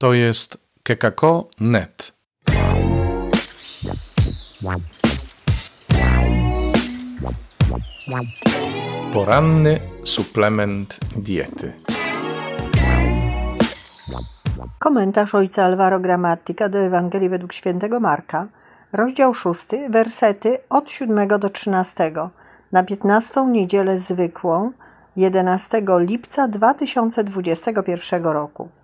To jest kekako.net. Poranny suplement diety. Komentarz ojca Alvaro Gramatika do Ewangelii według świętego Marka, rozdział 6, wersety od 7 do 13, na 15 niedzielę zwykłą 11 lipca 2021 roku.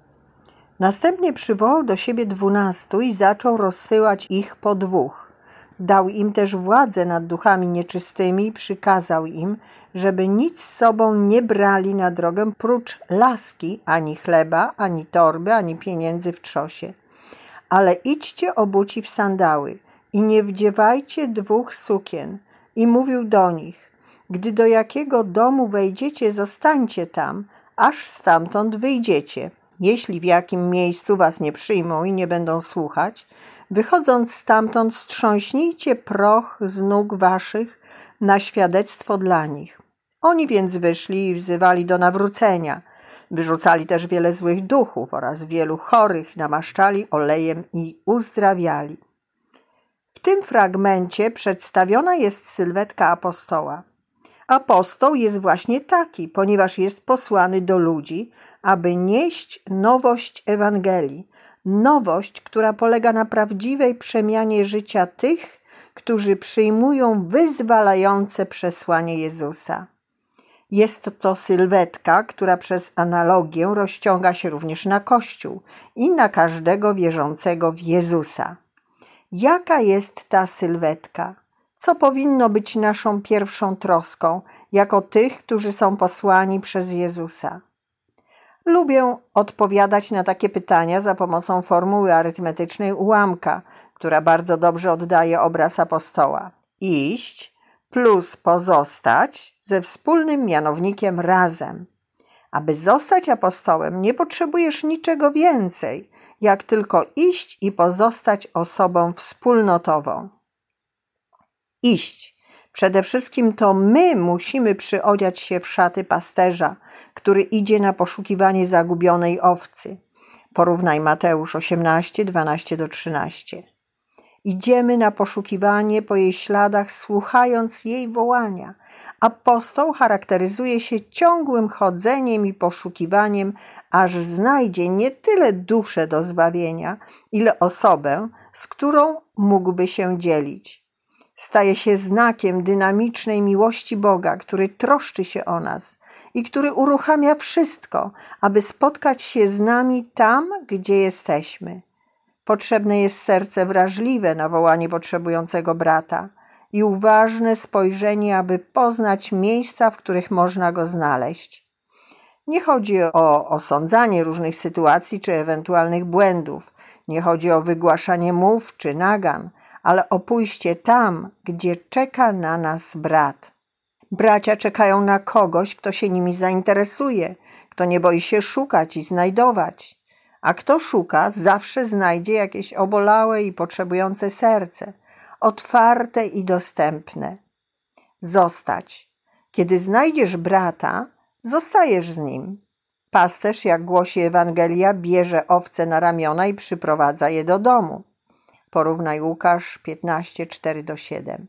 Następnie przywołał do siebie dwunastu i zaczął rozsyłać ich po dwóch. Dał im też władzę nad duchami nieczystymi i przykazał im, żeby nic z sobą nie brali na drogę prócz laski, ani chleba, ani torby, ani pieniędzy w trzosie. Ale idźcie obuci w sandały i nie wdziewajcie dwóch sukien. I mówił do nich, gdy do jakiego domu wejdziecie, zostańcie tam, aż stamtąd wyjdziecie. Jeśli w jakim miejscu was nie przyjmą i nie będą słuchać, wychodząc stamtąd strząśnijcie proch z nóg waszych na świadectwo dla nich. Oni więc wyszli i wzywali do nawrócenia. Wyrzucali też wiele złych duchów oraz wielu chorych namaszczali olejem i uzdrawiali. W tym fragmencie przedstawiona jest sylwetka apostoła. Apostoł jest właśnie taki, ponieważ jest posłany do ludzi, aby nieść nowość Ewangelii, nowość, która polega na prawdziwej przemianie życia tych, którzy przyjmują wyzwalające przesłanie Jezusa. Jest to sylwetka, która przez analogię rozciąga się również na Kościół i na każdego wierzącego w Jezusa. Jaka jest ta sylwetka? Co powinno być naszą pierwszą troską, jako tych, którzy są posłani przez Jezusa? Lubię odpowiadać na takie pytania za pomocą formuły arytmetycznej ułamka, która bardzo dobrze oddaje obraz apostoła. Iść plus pozostać ze wspólnym mianownikiem razem. Aby zostać apostołem, nie potrzebujesz niczego więcej, jak tylko iść i pozostać osobą wspólnotową. Iść. Przede wszystkim to my musimy przyodziać się w szaty pasterza, który idzie na poszukiwanie zagubionej owcy. Porównaj Mateusz 18, 12 do 13. Idziemy na poszukiwanie po jej śladach, słuchając jej wołania. Apostoł charakteryzuje się ciągłym chodzeniem i poszukiwaniem, aż znajdzie nie tyle duszę do zbawienia, ile osobę, z którą mógłby się dzielić. Staje się znakiem dynamicznej miłości Boga, który troszczy się o nas i który uruchamia wszystko, aby spotkać się z nami tam, gdzie jesteśmy. Potrzebne jest serce wrażliwe na wołanie potrzebującego brata i uważne spojrzenie, aby poznać miejsca, w których można go znaleźć. Nie chodzi o osądzanie różnych sytuacji czy ewentualnych błędów, nie chodzi o wygłaszanie mów czy nagan, ale o pójście tam, gdzie czeka na nas brat. Bracia czekają na kogoś, kto się nimi zainteresuje, kto nie boi się szukać i znajdować. A kto szuka, zawsze znajdzie jakieś obolałe i potrzebujące serce, otwarte i dostępne. Zostać. Kiedy znajdziesz brata, zostajesz z nim. Pasterz, jak głosi Ewangelia, bierze owce na ramiona i przyprowadza je do domu. Porównaj Łukasz 15, 4 do 7.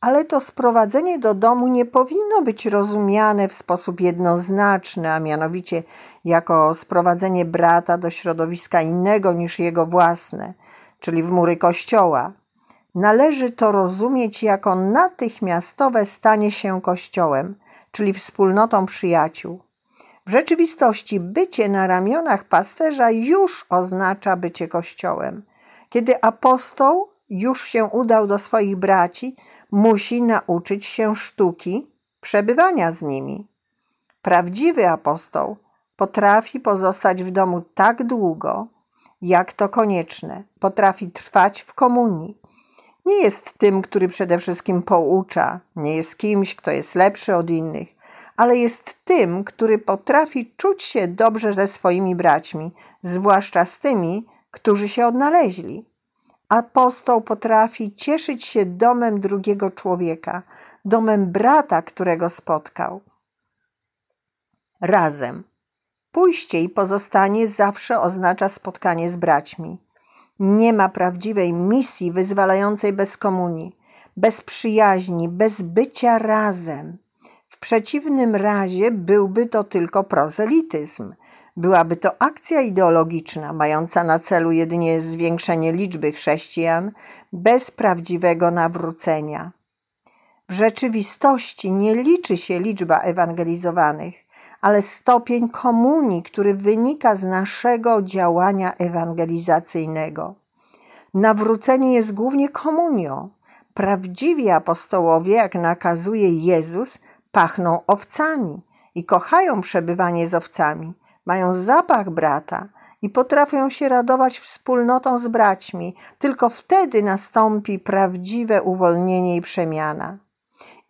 Ale to sprowadzenie do domu nie powinno być rozumiane w sposób jednoznaczny, a mianowicie jako sprowadzenie brata do środowiska innego niż jego własne, czyli w mury kościoła. Należy to rozumieć jako natychmiastowe stanie się kościołem, czyli wspólnotą przyjaciół. W rzeczywistości bycie na ramionach pasterza już oznacza bycie kościołem. Kiedy apostoł już się udał do swoich braci, musi nauczyć się sztuki przebywania z nimi. Prawdziwy apostoł potrafi pozostać w domu tak długo, jak to konieczne, potrafi trwać w komunii. Nie jest tym, który przede wszystkim poucza, nie jest kimś, kto jest lepszy od innych, ale jest tym, który potrafi czuć się dobrze ze swoimi braćmi, zwłaszcza z tymi, którzy się odnaleźli. Apostoł potrafi cieszyć się domem drugiego człowieka, domem brata, którego spotkał. Razem. Pójście i pozostanie zawsze oznacza spotkanie z braćmi. Nie ma prawdziwej misji wyzwalającej bez komunii, bez przyjaźni, bez bycia razem. W przeciwnym razie byłby to tylko prozelityzm. Byłaby to akcja ideologiczna, mająca na celu jedynie zwiększenie liczby chrześcijan bez prawdziwego nawrócenia. W rzeczywistości nie liczy się liczba ewangelizowanych, ale stopień komunii, który wynika z naszego działania ewangelizacyjnego. Nawrócenie jest głównie komunią. Prawdziwi apostołowie, jak nakazuje Jezus, pachną owcami i kochają przebywanie z owcami, mają zapach brata i potrafią się radować wspólnotą z braćmi. Tylko wtedy nastąpi prawdziwe uwolnienie i przemiana.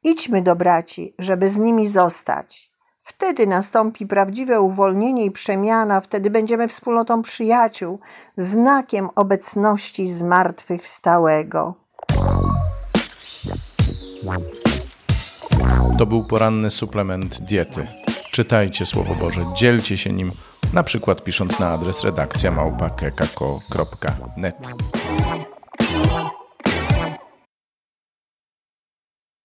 Idźmy do braci, żeby z nimi zostać. Wtedy nastąpi prawdziwe uwolnienie i przemiana, wtedy będziemy wspólnotą przyjaciół, znakiem obecności zmartwychwstałego. To był poranny suplement diety. Czytajcie Słowo Boże, dzielcie się nim, na przykład pisząc na adres redakcja małpa.kekako.net.